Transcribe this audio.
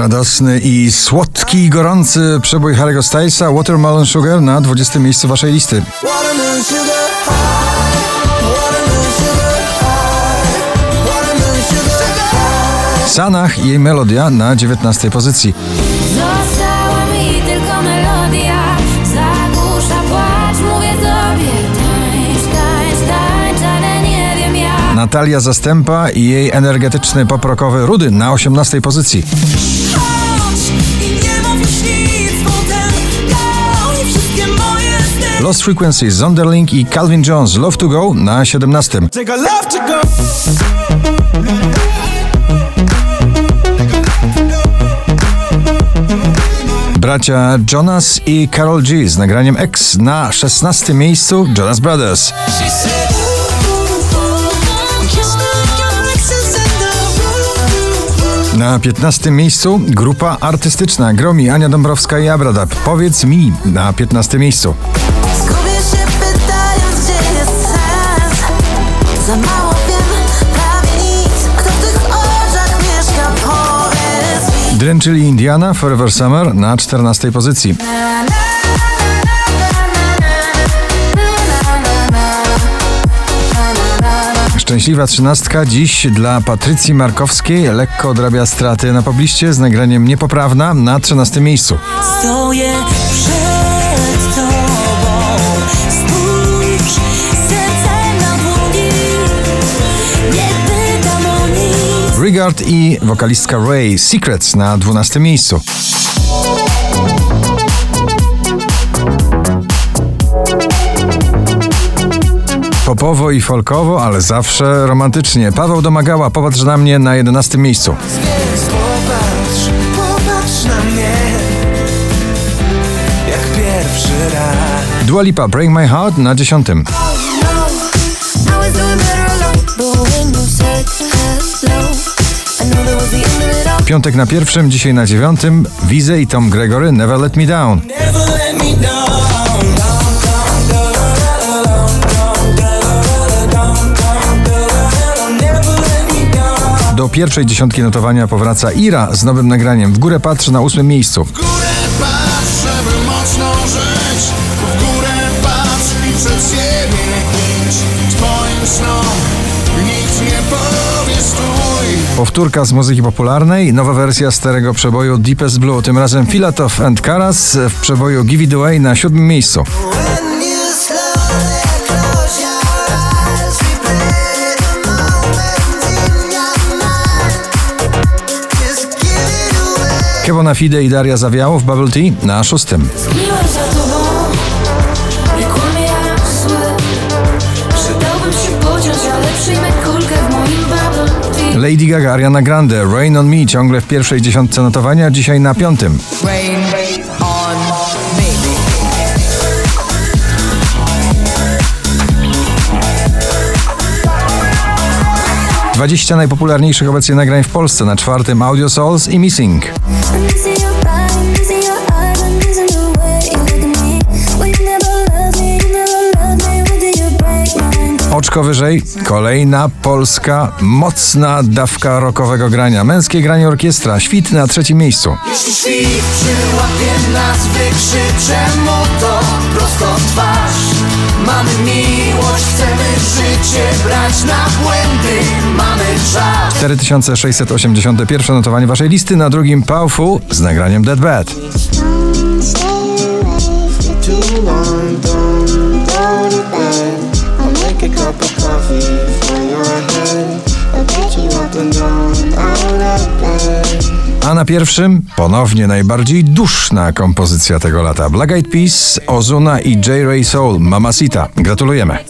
radosny i słodki i gorący przebój Harry'ego Stylesa Watermelon Sugar na 20 miejscu waszej listy. Sanach i jej melodia na 19 pozycji. Została mi tylko melodia Zagłusza płacz, mówię sobie Tańcz, tańcz, tańcz, ale nie wiem jak Natalia Zastępa i jej energetyczny poprokowy Rudy na 18 pozycji. Lost Frequencies, Zonderling i Calvin Jones Love to Go na 17. Take a love to go Bracia Jonas i Carol G z nagraniem X na 16 miejscu Jonas Brothers. Na 15 miejscu grupa artystyczna Gromi, Ania Dąbrowska i Abradab. Powiedz mi na 15 miejscu. Zgubię się pytając, gdzie jest sens Za mało wiem, prawie nic Kto w tych oczach mieszka, powiedz mi Dręczyli Indiana Forever Summer na 14 pozycji. Szczęśliwa trzynastka dziś dla Patrycji Markowskiej lekko odrabia straty na pobliście z nagraniem Niepoprawna na 13 miejscu. Stoję przed tobą Spójrz, serce na dłoni Nie pytam o nic Rigard i wokalistka Ray Secrets na 12 miejscu. Popowo i folkowo, ale zawsze romantycznie. Paweł Domagała, popatrz na mnie na 11 miejscu. Popatrz, popatrz na mnie Jak pierwszy raz Dua Lipa, Break My Heart na 10. I was doing better alone But when you said hello I knew that was the end of it all Piątek na pierwszym, dzisiaj na dziewiątym. Wize i Tom Gregory, Never Let Me Down. Do pierwszej dziesiątki notowania powraca Ira z nowym nagraniem. W górę patrzy na ósmym miejscu. W górę patrz, żeby mocno żyć W górę patrz i przed siebie idź Twoim snom nikt nie powie stój Powtórka z muzyki popularnej, nowa wersja starego przeboju Deepest Blue, tym razem Filatov and Karas w przeboju Give It Away na siódmym miejscu. Kevona Fide i Daria Zawiało w Bubble Tea na szóstym. Lady Gaga, Ariana Grande, Rain on Me ciągle w pierwszej dziesiątce notowania, dzisiaj na piątym. Rain on 20 najpopularniejszych obecnie nagrań w Polsce, na czwartym Audio Souls i Missing. Oczko wyżej, kolejna polska, mocna dawka rockowego grania. Męskie granie orkiestra, świt na trzecim miejscu. Jeśli świt przyłapie nas, wykrzyczę mu to prosto twarz. Mamy miłość, chcemy życie brać na błędy, mamy czas. 4681 notowanie waszej listy, na drugim Powerful z nagraniem Dead Bad. Na pierwszym ponownie najbardziej duszna kompozycja tego lata. Black Eyed Peas, Ozuna i J. Ray Soul, Mamacita. Gratulujemy.